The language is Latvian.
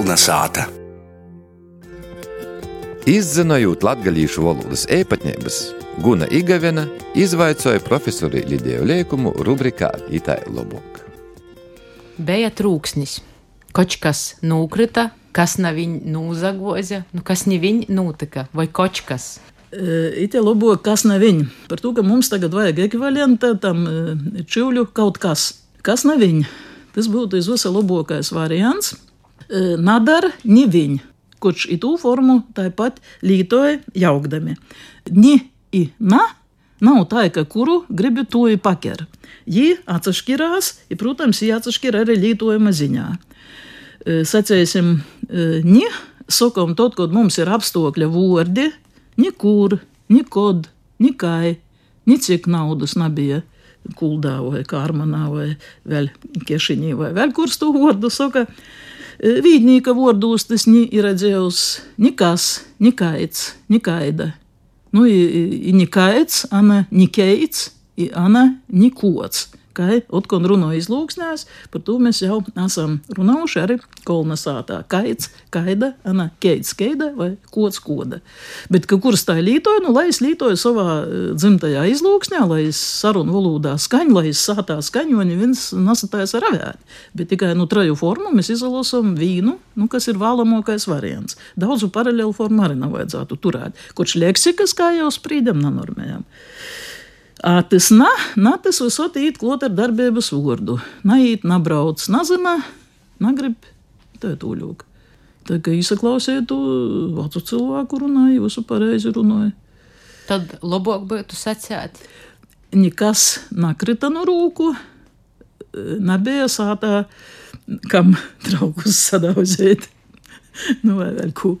Kolna sāta. Izzinojot latgalīšu valodas ēpatņības, Guna Igavena izvaicoja profesori Lidiju Liekumu rubrikā Itai Lobok. Bija trūksnis. Kočkas nukrita, kas nav viņa nūzagoza, nu kas ne viņa notika, vai kočkas. Ite labo, kas nav viņa. Par to, ka mums tagad vajag ekvivalenta tam čūļu kaut kas. Kas nav viņa? Tas būtu izvisa labākais variants. Nadara ne viņa, kurš itū formu tāpat lietoja jaukdami. Ni i na nav tā, ka kuru gribi to i pakera. Ji atsašķirās, ja, protams, ji atsašķira arī lietojuma ziņā. Sacēsim, ni, sakam, tad, kad mums ir apstākļa vārdi, nekur, nekod, nekai, necik naudas nebija. Kuldā vai Kārmanā vai vēl Kešiņī vai vēl kur to vārdu saka. Vīdnīka vārdos tas ni ir redzējis nekas, nekaits, nekaida. Nu, i nekaits, ana nikeits, i ana nikots kā Otkon runāja izlūksnēs, par to mēs jau esam runājuši arī kolonizātā. Kaits, kaida, ana, keits, keida vai kods, koda. Bet, kuras tā lītoja, nu, lai es lītoju savā dzimtajā izlūksnē, lai es sarunu valodā skaņu, lai es sātā skaņoņi, viens nesatājas ar avēt. Bet tikai, nu, traju formu mēs izolosam vīnu, nu, kas ir vēlamākais variants. Daudzu paralēlu formu arī nav vajadzētu turēt, kurš leksikas, kā jau sprīdam, nenormējam. Tas na, na, tas visot īt klot ar darbības vārdu. Nait, nabrauc, nazina, nagrib, tūļūk. Tā kā izsaklausiet to vecu cilvēku runāju, visu pareizi runāju. Tad labāk būtu sacēt. Nekas nakrita no rūku, nebija sātā, kam draugus sadauzēt. nu, vai vēl ko.